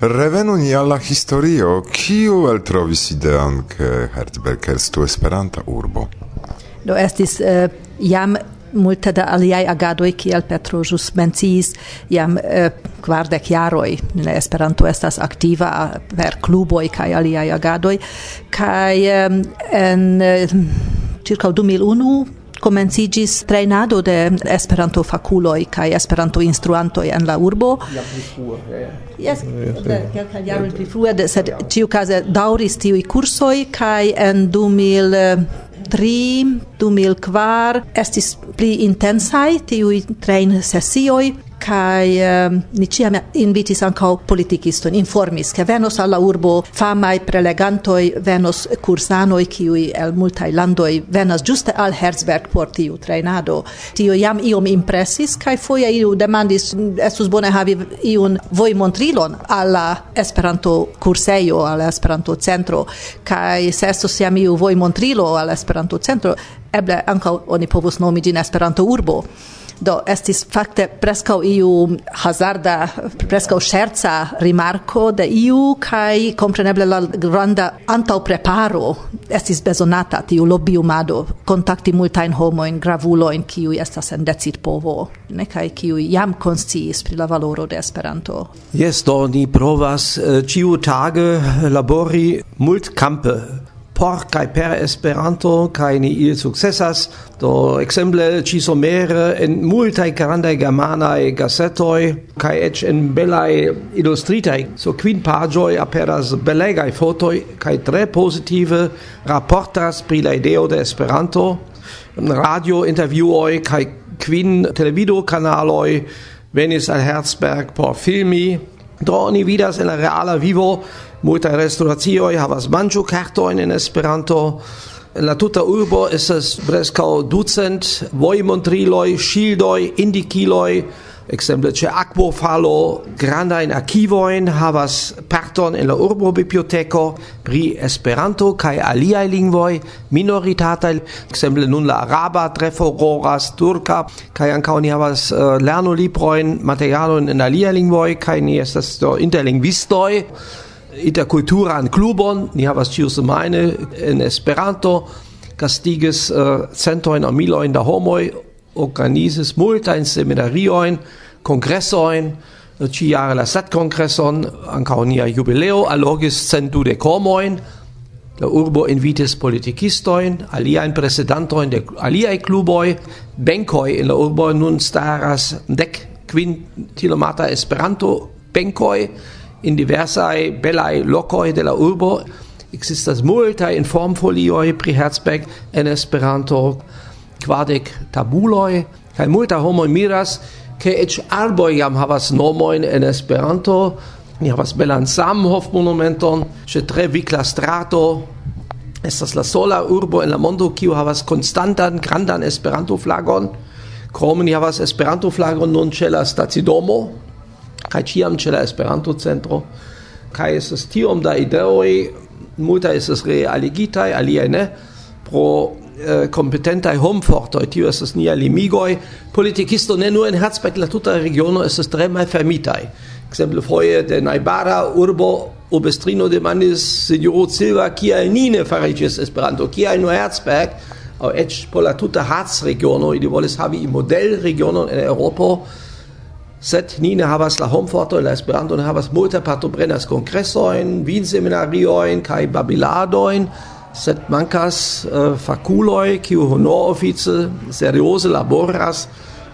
Revenu ni alla historio, kiu eltrovis ideon ke Herzberg estu Esperanta urbo. Do estis uh, jam multe da aliaj agadoj kiel Petro jus menciis jam uh, kvardek jaroj. Ne Esperanto estas aktiva per kluboj kaj aliaj agadoj. Kaj um, en Uh, circa 2001 comencigis trainado de Esperanto faculoi kaj Esperanto instruantoi en la urbo. Ja, pli frue. Jes, kelkaj jaroj pli frue, sed ĉiukaze daŭris tiuj kursoj kaj en 2000 tri, du mil estis pli intensai tiui train sessioi, kai um, ni ciam invitis anco politikistojn informis ke venos alla urbo famai prelegantoi venos kursanoj ki el multai landoi venas ĝuste al Herzberg por tiu trainado tio jam iom impressis kai foje iu demandis estus bone havi iun voi montrilon alla Esperanto kursejo al Esperanto centro. Kai se estus jam iu vojmontrilo al Esperanto centro eble ankaŭ oni povus nomi ĝin Esperanto urbo Do estis fakte preskaŭ iu hazarda, preskaŭ scherza rimarko de iu kaj kompreneble la granda antaŭpreparo estis bezonata tiu lobiumado kontakti multajn homojn gravulojn kiuj estas en decidpovo ne kaj kiuj jam konsciis pri la valoro de Esperanto. Jes, do ni provas eh, ĉiutage labori multkampe por kai per Esperanto kai ni il successas. Do exemple ci somere en multaj grandaj germanaj gazetoj kai ech en belai ilustritaj so quin paĝoj aperas belegai fotoi kai tre positive raportas pri la ideo de Esperanto. Radio intervjuoj kai quin televido kanaloi venis al Herzberg por filmi. Do ni vidas en la reala vivo multaj restauracioj havas manĝokartojn en Esperanto. En la tuta urbo estas preskaŭ ducent vojmontriloj, ŝildoj, indikiloj, Exemple ce aquo falo granda in archivoin havas parton en la urbo biblioteko pri Esperanto kaj aliaj lingvoj minoritata exemple nun la araba tre fororas turka kaj ankaŭ oni havas eh, uh, lerno libroin materialojn en aliaj lingvoj kaj ni estas do interlingvistoj. An klubon ni havas ĉiusemajne en Esperanto gastiges uh, eh, centojn aŭ milojn da organizes multa multajn seminarioin congressoin, ci jare la sat congresson, anca nia jubileo, allogis centu de comoin, la urbo invites politikistoin, aliaen presidantoin de alia cluboi, benkoi in la urbo nun staras dec quin tilomata esperanto benkoi in diversae belai locoi de la urbo, existas multae informfolioi pri Herzberg en Esperanto, quadec tabuloi, kai multa homoi miras, ke ech arboj jam havas nomojn en Esperanto. Ni havas belan Samhof monumenton che tre vikla strato. Estas la sola urbo en la mondo kiu havas konstantan grandan Esperanto flagon. Krome ni havas Esperanto flagon nun ĉe la stacidomo kaj ciam ce la Esperanto centro. Kaj estas tiom da ideoj, multaj estas realigitaj, aliaj ne, pro eh, competentai homfortoi, tio estes nia limigoi, politikisto ne nur en Herzberg, la tuta regiono estes tre malfermitai. Exemple, foje de Naibara urbo obestrino demandis signoro Silva, kia ni ne farigis Esperanto, kia nur Herzberg, au ec por la tuta Harzregiono, ili volis havi i modelregionon en Europo, sed ni ne havas la homforto la Esperanto ne havas multe partoprenas kongresojn, vinseminarioin kaj babiladojn, sed mancas uh, eh, faculoi kiu honor office serioze laboras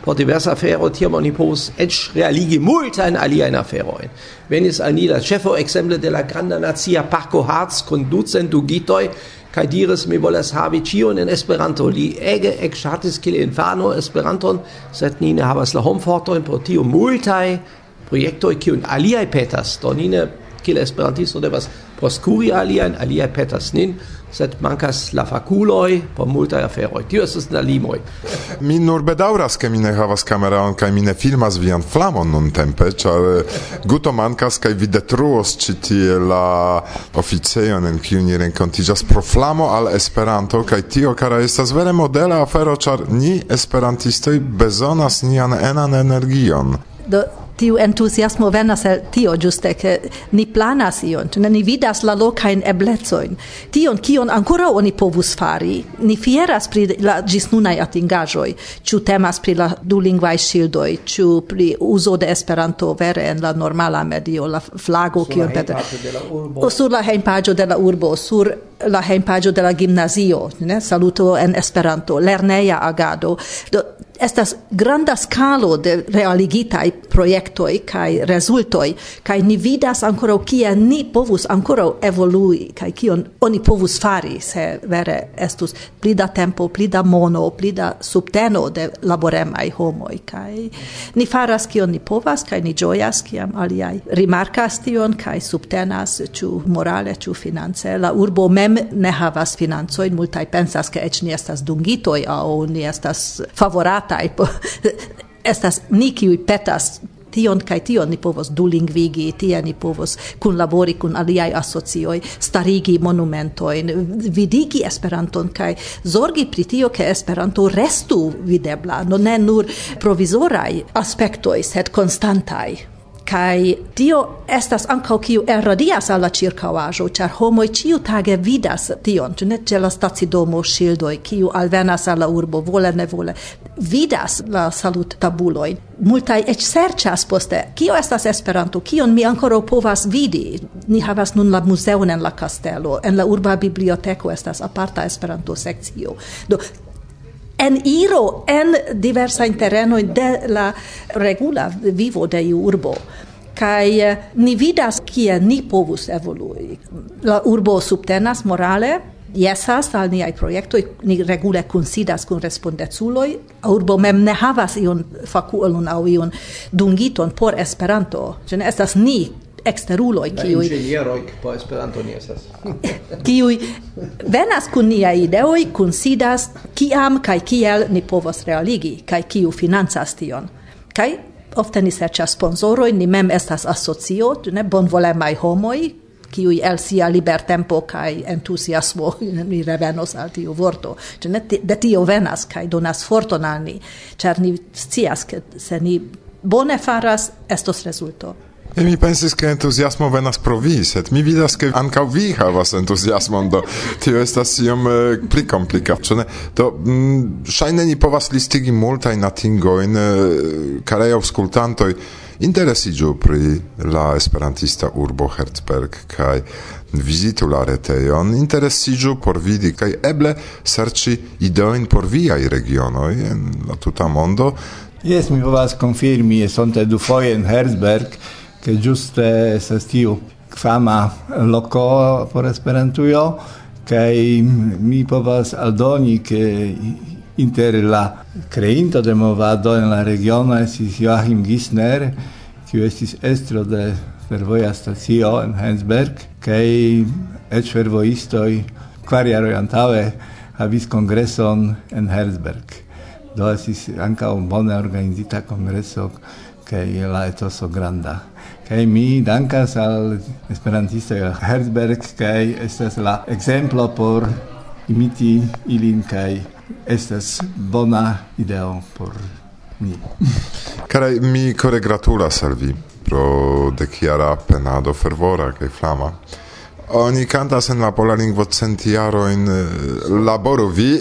por diversa afero tiam oni povus eĉ realigi multajn aliajn aferojn. Venis al ni la ĉefo ekzemple de la granda nacia parko Harz kun ducentugitoj kaj diris mi volas havi ĉion en Esperanto. Li ege ekŝatis kiel infano Esperanton sed ni ne havas la homfortojn pro tio multaj projektoj kiun aliaj petas. Do ni ne kiel Esperantisto devas proskuri aliajn aliaj petas nin sed mancas la faculoi por multa aferoi. Tio estes la limoi. Mi nur bedauras, ke mi ne havas kameraon kaj mi ne filmas vian flamon nuntempe, ĉar eh, guto mancas, kaj vi detruos citi la officeion en kiu ni renkontiĝas pro flamo al Esperanto kaj tio kara estas vere modela afero, char ni esperantistoj bezonas nian enan energion. Do tiu entusiasmo venas el tio giuste che ni planas ion, ne ni vidas la lokajn eblezoin Tion kion ancora oni povus fari, ni fieras pri la gisnuna i atingajoi ĉu temas pri la du dulingvaj ŝildoj, ĉu pri uso de Esperanto vere en la normala medio, la flago kion Peter sur la hejmpaĝo de la urbo, sur la hejmpaĝo de la gimnazio, ne? Saluto en Esperanto, lerneja agado. Do, estas granda scalo de realigitaj proiectoi kai resultoi kai ni vidas ancora kia ni povus ancora evolui kai kion oni povus fari se vere estus pli da tempo, pli da mono, pli da subteno de laboremaj homoi kai ni faras kion ni povas kai ni ĝojas kiam aliai rimarkas tion kai subtenas chu morale chu finance. La urbo mem ne havas financoi multai pensas ke ech ni estas dungitoi au ni estas favorata minacatai po estas ni kiuj petas tion kaj tion ni povos dulingvigi, tie ni povos kunlabori kun aliaj asocioj, starigi monumentojn, vidigi Esperanton kaj zorgi pri tio, ke Esperanto restu videbla, no ne nur provizoraj aspektoj, sed konstantaj kai dio estas ankaŭ kiu erradias al la ĉirkaŭaĵo ĉar homoj ĉiutage vidas tion ĉu ne ĉe la stacidomo ŝildoj kiu alvenas al la urbo vole nevole vidas la saluttabulojn multaj eĉ serĉas poste kio estas Esperanto? Kion mi ankoraŭ povas vidi? Ni havas nun la muzeon en la kastelo. En la urba biblioteko estas aparta Esperanto sekcio do en iro en diversa terrenoj de la regula vivo de urbo. Kai eh, ni vidas kie ni povus evolui. La urbo subtenas morale jesas al niai projektoi, ni regule considas kun respondeculoi, urbo mem ne havas iun fakulon au iun dungiton por Esperanto. Ĉe estas ni eksteruloj kiuj inĝenieroj po Esperanto ni estas kiuj venas kun niaj ideoj kunsidas kiam kaj kiel ni povos realigi kaj kiu financas tion kaj ofte ni serĉas sponsorojn ni mem estas asocio ne bonvolemaj homoj kiuj el sia libertempo kaj entuziasmo ni revenos al tiu vorto. Ĉe ne de tio venas kaj donas forton al ni, ĉar ni scias ke se ni bone faras, estos rezulto. E mi pensis che entusiasmo venas pro vi, sed mi vidas che anca vi havas entusiasmo, do tio estas iom eh, pli komplika, ĉu do, Do ŝajne ni povas listigi multajn atingojn eh, carei auscultantoi, interesiĝu pri la esperantista urbo Herzberg kaj visitu la reteion, interesiĝu por vidi kaj eble serci ideojn por viaj regionoj en la tuta mondo. Yes, mi povas konfirmi, esonte dufoje en Herzberg, che giuste estas tiu fama loco por Esperantujo kaj mi povas aldoni che inter la creinto de movado en la regiono estis Joachim Gisner, kiu estis estro de fervoja stacio en Hensberg, kaj eĉ fervojistoj kvar jaroj antaŭe havis kongreson en Herzberg. Do estis ankaŭ bone organizita kongreso kaj la etoso granda kai mi dankas al esperantisto Herzberg kai estas la ekzemplo por imiti ilin kai estas bona ideo por mi. kai mi kore gratulas al vi pro deciara penado fervora kaj flama. Oni cantas en la pola lingvo centiaro in eh, laboro vi.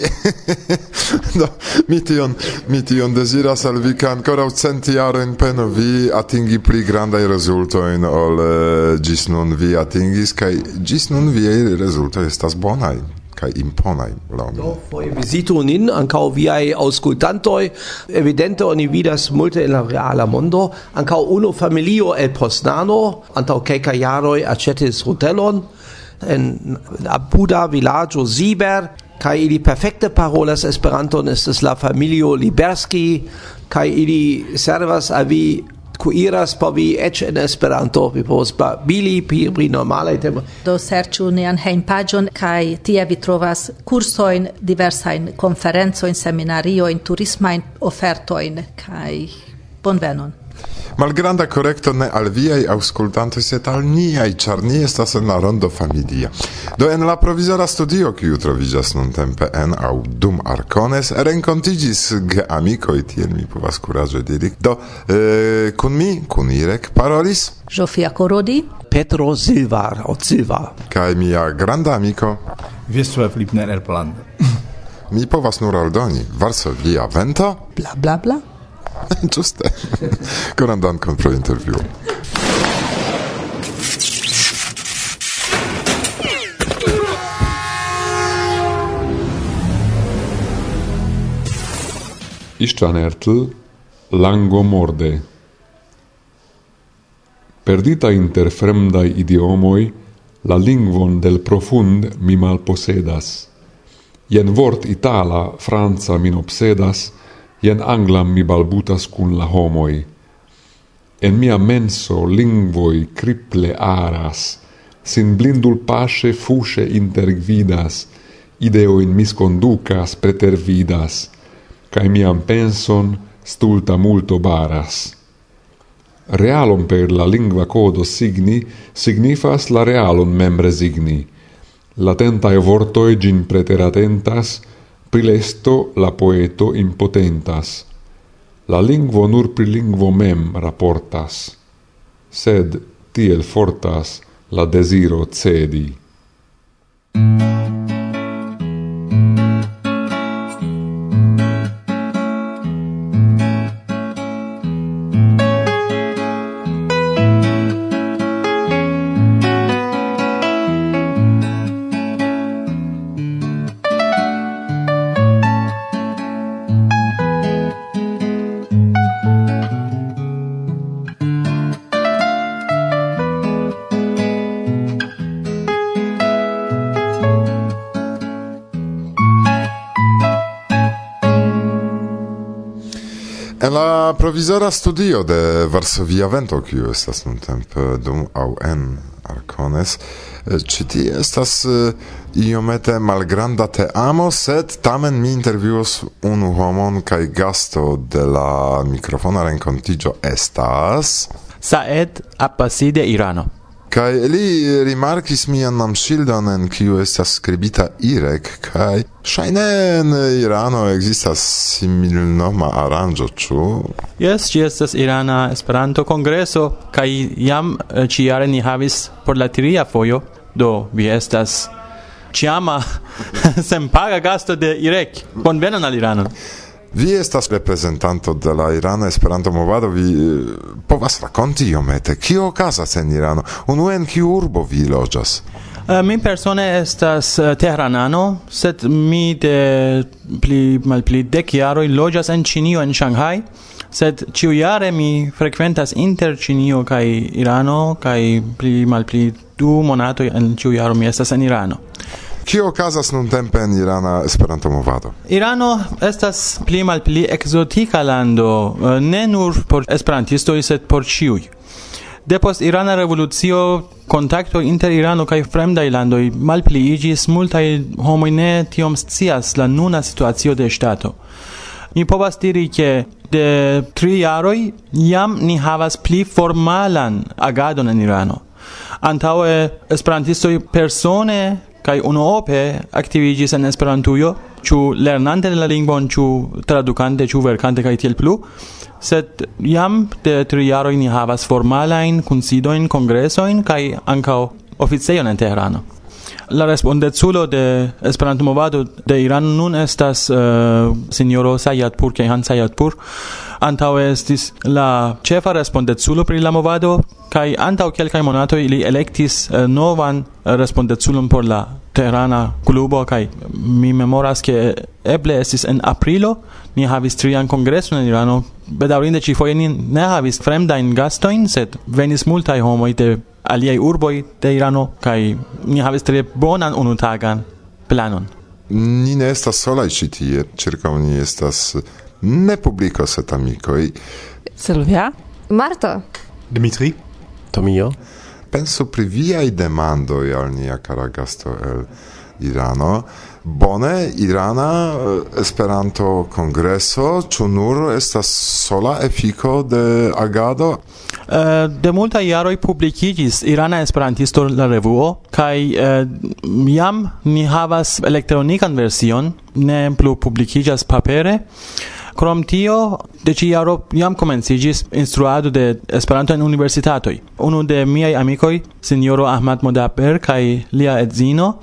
Do, mi tion, mi tion desiras al vi ka ankoraŭ centiaro in peno vi atingi pli grandaj rezultojn ol eh, gis nun vi atingis kai gis nun vi rezultoj estas bonai kai imponai laŭ. Do foi visito nin ankaŭ viaj auscultantoi Evidente oni vidas multe in la reala mondo. Ankaŭ uno familio el Poznano antaŭ kelkaj jaroi acetis hotelon en apuda villaggio Siber kai ili perfekte parolas Esperanton estas la familio Liberski kai ili servas avi vi kuiras po vi ec en Esperanto vi povas bili pri, pri normale temoj. Do serĉu nian hejmpaĝon kaj tie vi trovas kursojn, diversajn konferencojn, seminariojn, turismajn ofertojn kaj bonvenon. Malgranda correcto ne al viai auscultantoi, set al niai, char ni estas en la rondo familia. Do en la provizora studio, kiu trovigas nun tempe en au dum arcones, rencontigis ge amicoi, tiel mi povas curaggio diri. Do, eh, kun mi, kun Irek, parolis? Jofia Korodi. Petro Silvar, o Silva. Kaj mia granda amico? Wiesław Lipner-Erpland. mi povas nur aldoni, Varsovia vento? Bla, bla, bla. Giuste. Conan dankon pro interview. István Ertl, Langomorde. Perdita inter fremdai idiomoi, la lingvon del profund mi malposedas. Jen vort itala, franca min obsedas, ien anglam mi balbutas cun la homoi. En mia menso lingvoi criple aras, sin blindul pace fusce intergvidas, ideoin misconducas pretervidas, cae miam penson stulta multo baras. Realum per la lingua codo signi signifas la realum mem resigni. Latentae vortoi gin preteratentas, Prilesto la poeto impotentas. La lingvo nur pri lingvo mem raportas, sed tiel fortas la desiro cedi. la provizora studio de Varsovia Vento, kiu estas nuntempe dum au en Arcones, ci eh, ti estas eh, iomete malgranda te amo, sed tamen mi intervjuos unu homon kai gasto de la mikrofona rencontigio estas... Saed Abbasi de Irano. Kai li rimarkis mian namŝildon en kiu estas skribita Irek kai shaine en Irano ekzistas similnoma aranjo ĉu? Jes, ĝi estas Irana Esperanto-Kongreso kaj jam eh, ĉiare ni havis por la tria fojo, do vi estas ĉiama senpaga gasto de Irek. Bonvenon al Irano. Vi estas reprezentanto de la Irana Esperanto-movado, vi eh, povas rakonti iomete, kio okazas en Irano? unu en kiu urbo vi loĝas? Uh, mi persone estas eh, uh, Tehranano, sed mi de pli malpli dek jaroj loĝas en Ĉinio en Shanghai, sed ĉiujare mi frekventas inter Ĉinio kaj Irano kaj pli malpli du monatoj en ĉiu jaro mi estas en Irano. Kio okazas nuntempe en Irana Esperanto-movado? Irano estas pli malpli ekzotika lando, eh, ne nur por esperantistoj, sed por ĉiuj. Depost Irana revolucio kontakto inter Irano kaj fremdaj landoj malpliiĝis, multaj homoj ne tiom scias la nuna situacio de ŝtato. Ni povas diri ke de tri jaroj jam ni havas pli formalan agadon en Irano. Antaŭe esperantistoj persone kai uno ope activigis en Esperantujo, chu lernante la lingvon, chu tradukante, chu verkante kai tiel plu. Sed jam de tri jaro ni havas formalajn kunsidojn, kongresojn kai ankaŭ oficejon en Teherano. La respondezulo de Esperanto-movado de Iran nun estas uh, sinjoro Sayadpur Kehan Sayadpur. antaŭ estis la ĉefa respondezulo pri la movado kaj antaŭ kelkaj monatoj ili elektis uh, novan respondezulon por la Teherana klubo kaj mi memoras ke eble estis en aprilo ni havis trian kongreson en Irano bedaŭrinde ĉi foje ni ne havis fremdajn gastojn sed venis multaj homoj de aliaj urboj de Irano kaj ni havis tre bonan unutagan planon. Ni ne estas solaj ĉi tie, ĉirkaŭ ni estas ne publiko setamikoj. Silvia, Marto, Dimitri, Tomio. Penso pri viaj demandoj al nia kara gasto el Irano. Bone, Irana eh, Esperanto Kongreso, ĉu nur estas sola efiko de agado? Eh, de multaj jaroj publikigis Irana Esperantisto la revuo kaj eh, jam ni havas elektronikan version, ne plu publikigas papere. Krom tio, de ĉiaro jam comencigis instruado de Esperanto en universitatoi. Unu de miei amicoi, signoro Ahmad Modaper kai lia edzino,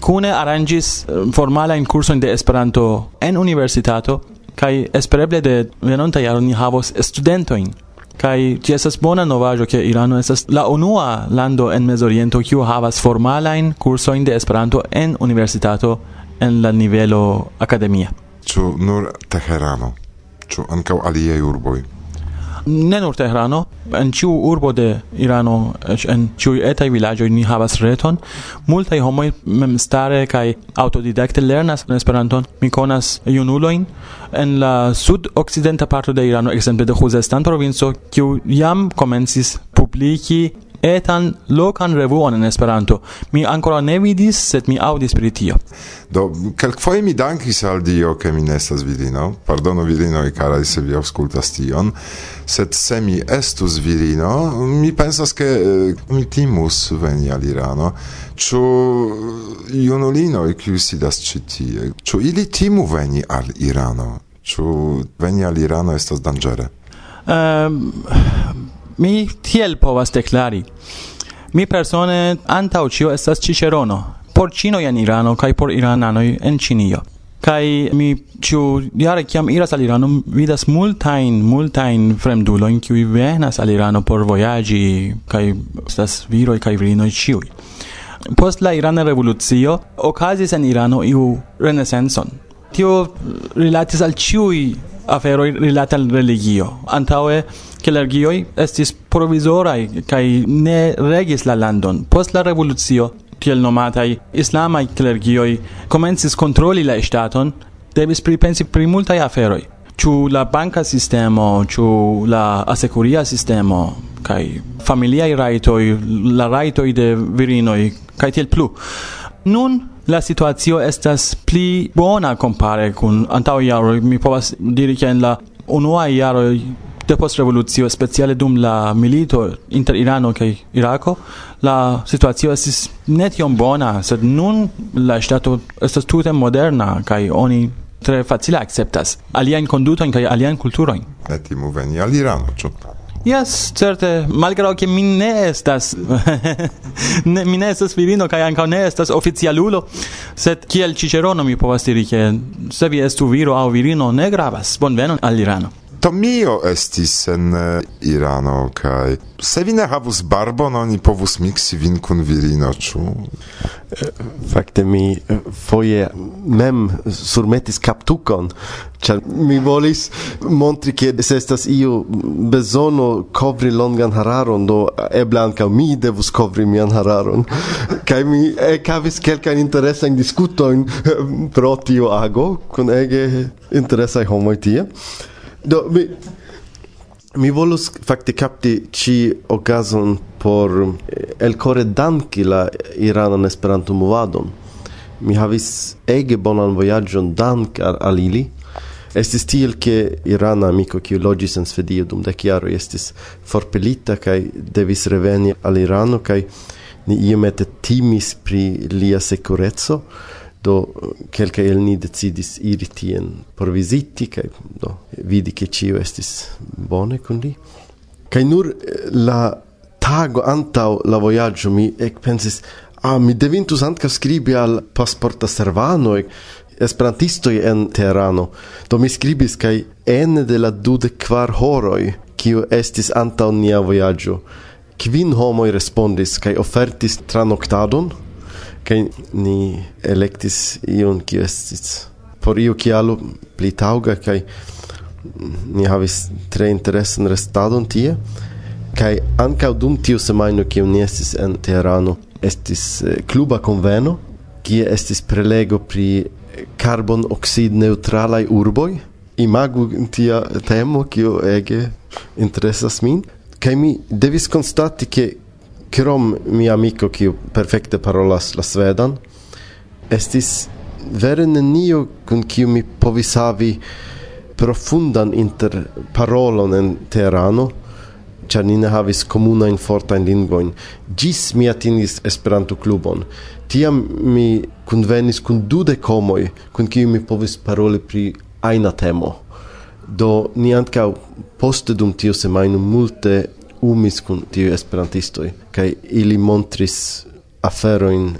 cune arrangis eh, formala in curso de Esperanto en universitato kai espereble de venonta jaro ni havos studentoin. kai ti esas bona novajo ke Irano esas la unua lando en Mezoriento kiu havas formalain kursojn de Esperanto en universitato en la nivelo akademia. Ĉu nur Teherano? Ĉu ankaŭ aliaj urboj? Ne nur Teherano, en ĉiu urbo de Irano, en ĉiuj etaj vilaĝoj ni havas reton. Multaj homoj memstare kaj autodidakte lernas Esperanton. Mi konas junulojn en la sud-okcidenta parto de Irano, ekzemple de Khuzestan provinco, kiu jam komencis publiki etan lokan revuon en Esperanto. Mi ancora ne vidis, sed mi audis pri tio. Do, kelkfoje mi dankis al Dio, ke mi ne estas virino. Pardonu virinoj, karaj, se vi aŭskultas tion. Sed se mi estus virino, mi pensas, ke eh, mi timus veni al Irano. Ĉu junulinoj, kiuj sidas ĉi tie, ĉu ili timu veni al Irano? Ĉu veni al Irano estas danĝere? Um, Mi tiel povas deklari Mi persone antau cio estas cicerono, por Cino en Irano kaj por Irananoj en Ĉinio. Kaj mi ĉu jare kiam iras al Irano vidas multajn multajn fremdulojn kiuj venas al Irano por vojaĝi kaj estas viroj kaj virinoj ĉiuj. Post la Irana revolucio okazis en Irano iu renesancon. Tio rilatis al ĉiuj aferoi rilate al religio. Antaŭe klergioj estis provisorai kai ne regis la landon. Post la revolucio tiel nomatai islamaj clergioi komencis kontroli la staton devis pripensi pri multai aferoi. Ciu la banka sistemo, ciu la asecuria sistemo, kai familiaj raitoi, la raitoi de virinoj, kai tiel plu. Nun la situazio estas pli bona compare kun antaŭ jaroj. Mi povas diri ke en la unua jaroj de post revolucio speciale dum la milito inter Irano kaj Irako la situacio estis ne tiom bona sed nun la ŝtato estas tute moderna kaj oni tre facile akceptas aliajn kondutojn kaj aliajn kulturojn. Ne timu veni al Irano, ĉu? Yes, certe, malgrado che mi ne estas ne, mi ne estas virino kaj anca ne estas oficialulo, sed kiel Cicerono mi povas diri che se vi estu viro au virino ne gravas. Bonvenon al Irano. Tomio estis en eh, Irano kaj se vi ne havus barbon, oni povus miksi vin kun virino, ĉu? Eh, fakte mi eh, foje mem surmetis kaptukon, ĉar mi volis montri ke se estas iu bezono kovri longan hararon, do eble ankaŭ mi devus kovri mian hararon. kaj mi ekhavis kelkajn interesajn diskutojn pro tio ago kun ege interesaj homoj tie. Do, mi... Mi volus fakte capti ci okazon por eh, elkore danki la iranan Esperanto-movadon. Mi havis ege bonan vojaĝon dank al ili. Estis tiel ke irana amiko kiu loĝis en Svedio dum dek jaroj estis forpelita kaj devis reveni al Irano kaj ni iomete timis pri lia sekureco do kelke el ni decidis iri tien por visiti kai do vidi ke cio estis bone kun li. Kai nur eh, la tago antau la voyaggio mi ekpensis ah mi devintus ankaŭ skribi al pasporta servano esperantisto en Teherano. Do mi skribis kai en de la dude kvar horoi kiu estis antaŭ nia vojaĝo kvin homoj respondis kaj ofertis tranoktadon kai ni electis ion kiu estis por iu kialo pli tauga kai ni havis tre interesan restadon tie kai ankaŭ dum tiu semajno kiu ni estis en Teherano estis eh, kluba conveno qui estis prelego pri carbon oxid neutralai urboi. Imagu tia temo qui ege interesas min. Kai mi devis constati ke krom mia amiko ki perfekte parolas la svedan estis vere nenio kun kiu mi povis havi profundan interparolon en Teherano ĉar ni ne havis komunajn fortajn lingvojn ĝis mi atingis Esperanto-klubon. Tiam mi kunvenis kun dudek homoj, kun kiuj mi povis paroli pri ajna temo. Do ni ankaŭ poste dum tiu semajno multe umis kun tiu esperantistoj kaj ili montris aferojn eh,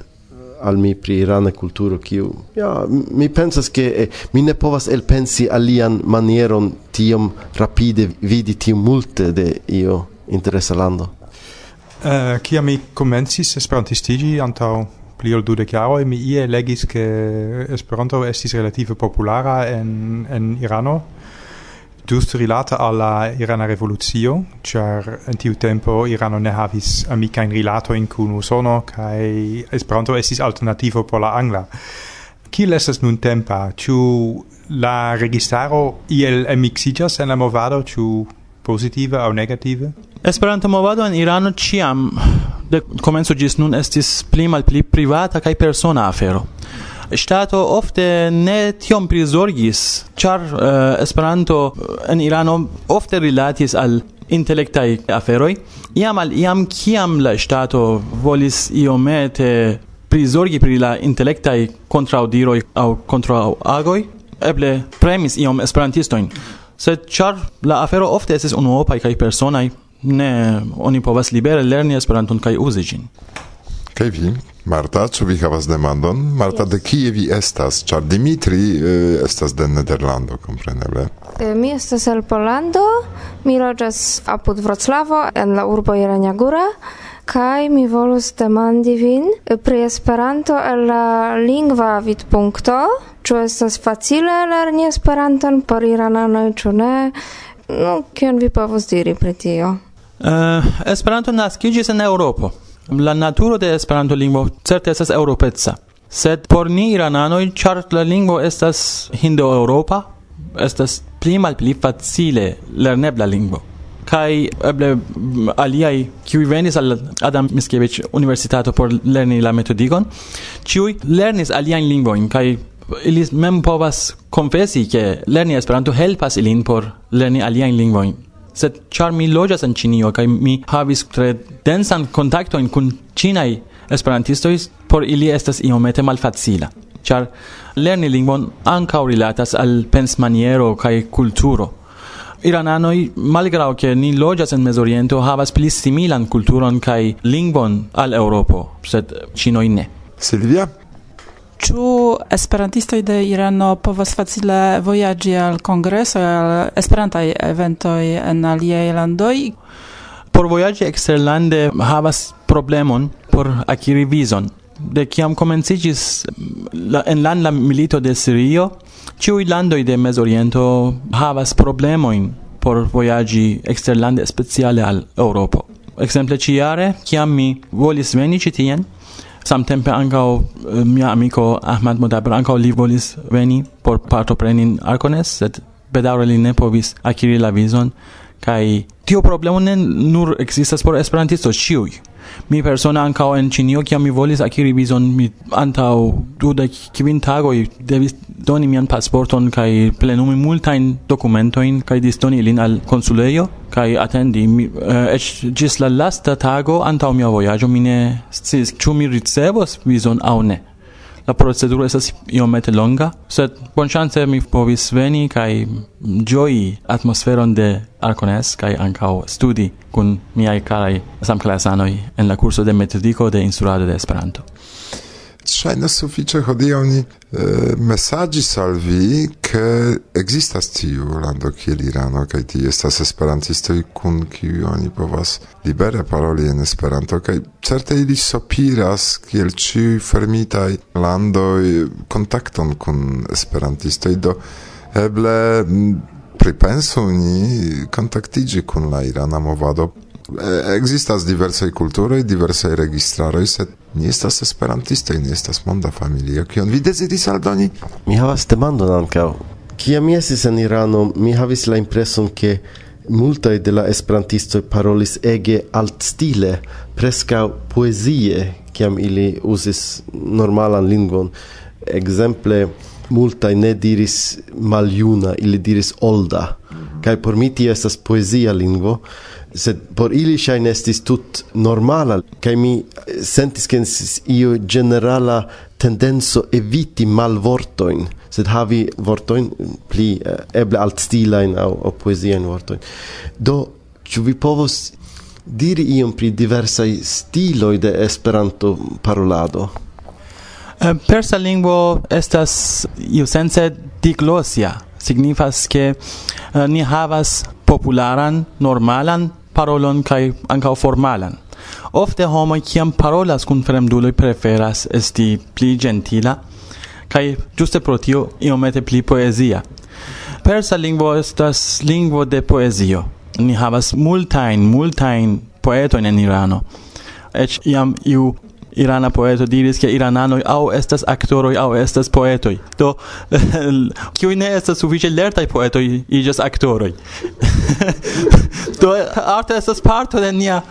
al mi pri irana kulturo kiu ja mi pensas ke eh, mi ne povas elpensi alian manieron tiom rapide vidi tiom multe de io interesa lando. Uh, kia mi komencis esperantistigi antaŭ pli ol dudek jaroj mi ie legis ke Esperanto estis relative populara en en Irano giusto rilata alla Irana Revoluzio, char in tiu tempo Irano ne havis amica in rilato in cunu sono, kaj Esperanto estis alternativo por la angla. Kiel estas nuntempa? Ĉu la registaro iel amiksiĝas en la movado, ĉu positive aŭ negative? Esperanto movado en Irano ĉiam de komenco ĝis nun estis pli malpli privata kaj persona afero stato ofte ne tiom prizorgis, char uh, Esperanto eh, en Irano ofte rilatis al intellectai aferoj, iam al iam kiam la stato volis iomete prizorgi pri la intellectai contraudiroi aŭ kontraŭagoj, eble premis iom esperantistoin Sed char la afero ofte esis unuopai kai personai ne oni povas libere lerni Esperanton kaj uzi gin Kaj vi? Marta, ĉu vi havas demandon? Marta, yes. de kie vi estas? Ĉar Dimitri eh, estas de Nederlando, kompreneble. Eh, mi estas el Polando, mi loĝas apud Vroclavo en la urbo Jelenia Góra kaj mi volus demandi vin eh, pri Esperanto el la lingva vidpunkto. Ĉu estas facile lerni Esperanton por irananoj, ĉu ne? Nu, kion vi povus diri pri tio? Uh, Esperanto naskiĝis en Eŭropo. La naturo de Esperanto-lingvo certe estas eŭropeca, sed por ni irananoj, ĉar la lingvo estas hindoeŭropa, estas pli malpli facile lernebla lingvo. Kaj eble aliaj, kiuj venis al Adam Mickiewicz universitato por lerni la metodikon, ĉiuj lernis aliajn lingvojn kaj ili mem povas konfesi ke lerni Esperanto helpas ilin por lerni aliajn lingvojn sed char mi loĝas en Ĉinio kaj mi havis tre densan kontaktojn kun ĉinaj esperantistoj, por ili estas iomete malfacila. Ĉar lerni lingvon ankaŭ rilatas al pensmaniero kaj kulturo. Irananoj, malgraŭ ke ni loĝas en Mezoriento, havas pli similan kulturon kaj lingvon al Eŭropo, sed ĉinoj ne. Silvia, Ĉu esperantistoj de Irano povas facile vojaĝi al kongresoj, al esperantaj eventoj en aliaj landoj? Por vojaĝi eksterlande havas problemon por akiri vizon. De kiam komenciĝis la enlanda milito de Sirio, ĉiuj landoj de Mezoriento havas problemojn por vojaĝi eksterlande speciale al Eŭropo. Ekzemple ĉiare, kiam mi volis veni ĉi tien, Samtempe ankaŭ eh, mia amiko Ahmad Modaber ankaŭ li volis veni por partopreni in Arkones, sed bedaŭre li ne povis akiri la vizon kaj tio problemo ne nur ekzistas por esperantistoj, ĉiuj mi persona ankaŭ en Ĉinio kiam mi volis akiri vizon mi antaŭ dudek kvin tagoj devis doni mian pasporton kaj plenumi multajn dokumentojn kaj distoni ilin al konsulejo kaj atendi. Mi, eh, la lasta tago antaŭ mia vojaĝo mi ne sciis ĉu mi ricevos vizon aŭ ne? La proceduro estas iomete longa, sed bonŝance mi povis veni kaj ĝoji atmosferon de Arcones kaj ankaŭ studi kun miaj karaj samklasanoj en la kurso de metodiko de instruado de Esperanto. Ŝajne sufiĉe hodiaŭ ni eh, mesaĝis al vi, ke ekzistas tiu lando kiel Irano kaj tie estas esperantistoj kun kiuj oni povas libere paroli en Esperanto kaj certe ili sopiras kiel ĉiuj fermitaj landoj kontakton kun esperantistoj. Do eble pripensu ni kontaktiĝi kun la irana movado. Existas diversaj kulturoj, diversaj registraroj, sed ni estas esperantistoj, ni estas monda familio. Kion vi deziris aldoni? Mi havas demandon ankaŭ. Kiam mi estis en Irano, mi havis la impreson ke multaj de la esperantistoj parolis ege altstile, preskaŭ poezie, kiam ili uzis normalan lingvon. Ekzemple, multaj ne diris maljuna, ili diris olda. Mm -hmm. Kaj por mi tio estas poezia lingvo, sed por ili ŝajne estis tut normala kaj mi eh, sentis ke io generala tendenco eviti malvortojn sed havi vortojn eh, pli eh, eble altstilajn aŭ, aŭ poeziajn vortojn. Do ĉu vi povos diri iom pri diversaj stiloj de Esperanto parolado Persa lingvo estas iusence diglosia, signifas ke uh, ni havas popularan, normalan parolon kaj ankaŭ formalan. Ofte homoj kiam parolas kun fremduloj preferas esti pli gentila kaj ĝuste pro tio iomete pli poezia. Persa lingvo estas lingvo de poezio. Ni havas multajn, multajn poetojn en Irano. Eĉ iam iu irana poeto diris che iranano au estas aktoroj au estas poeto Do kiu ne estas sufiĉe lertaj i iĝas aktoroj. Do arto estas parto de nia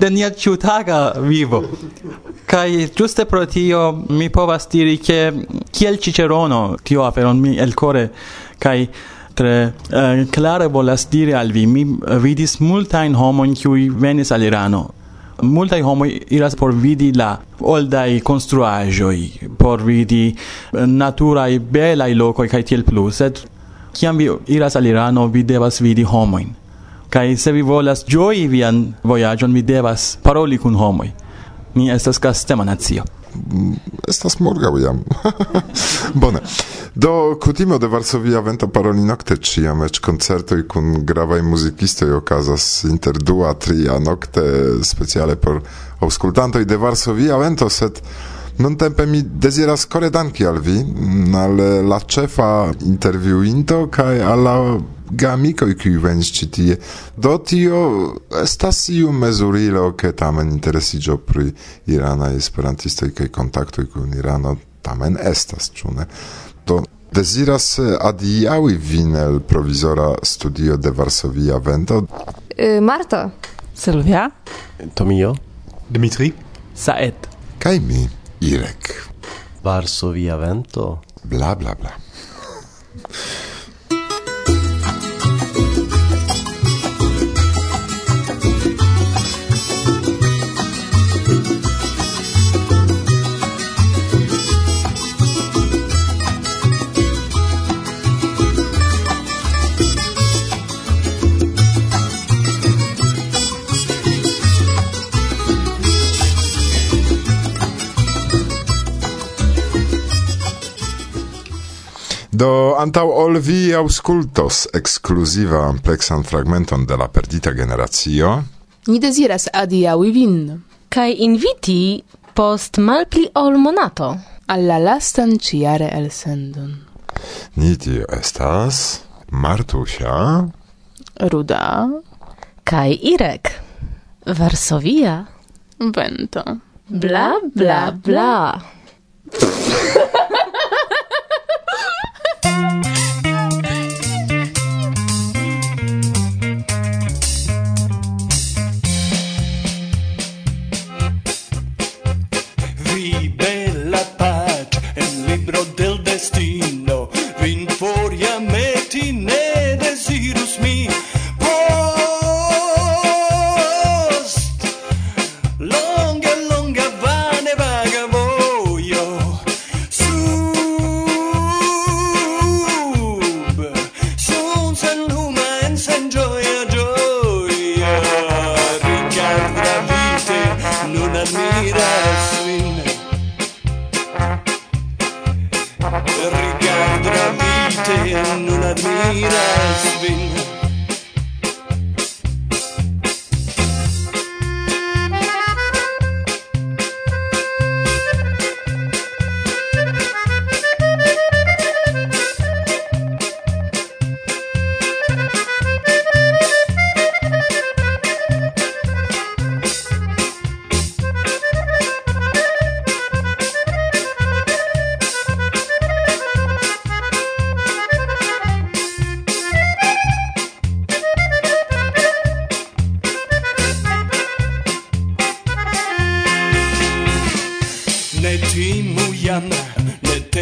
de nia ĉiutaga vivo. Kaj ĝuste pro tio mi povas diri ke kiel Cicerono tio aferon mi elkore kaj tre eh, klare volas diri al vi mi vidis multajn homojn kiuj venis al Irano multaj homoj iras por vidi la oldaj konstruaĵoj, por vidi eh, naturaj belaj lokoj kaj tiel plu, sed kiam vi iras al Irano, vi devas vidi homojn. Kaj se vi volas ĝoji vian vojaĝon, vi devas paroli kun homoj. Ni estas kastema nacio. Mm, estas morgaŭ jam. Bone. Do kutimo de Varsovia vento parolinokte ĉiam eĉ koncertoj kun gravaj muzikistoj okazas inter dua tria nokte speciale por aŭskultantoj de Varsovia vento sed Non tempe mi deziras kore danki al vi, al la cefa interviuinto, kai alla gamikoj kiuj venis ĉi tie. Do tio estas iu mezurilo, che tamen interesiĝo pri irana esperantistoj kaj kontaktoj kun Irano tamen estas, ciune? Do Deziras eh, adiaui vin el provizora studio de Varsovia Vento. Eh, e, Marto. Silvia. Tomio. Dimitri. Saed. kai mi, Irek. Varsovia Vento. Bla, bla, bla. Do antau ol vi auscultos exclusiva amplexan fragmenton de la perdita generatio. ni desiras adiaui vin Kai inviti post malpli ol monato alla lastan el elsendon. Ni tio estas Martusia, Ruda Kai Irek, Varsovia, Vento. Bla bla bla. Thank you.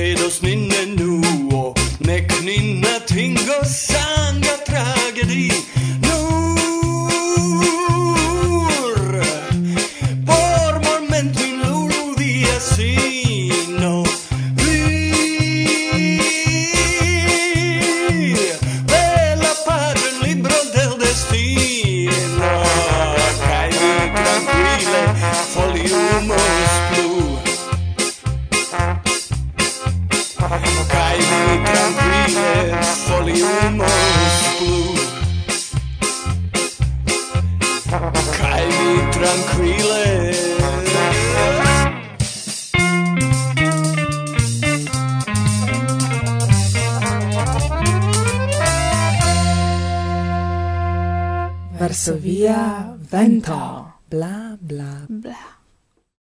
Those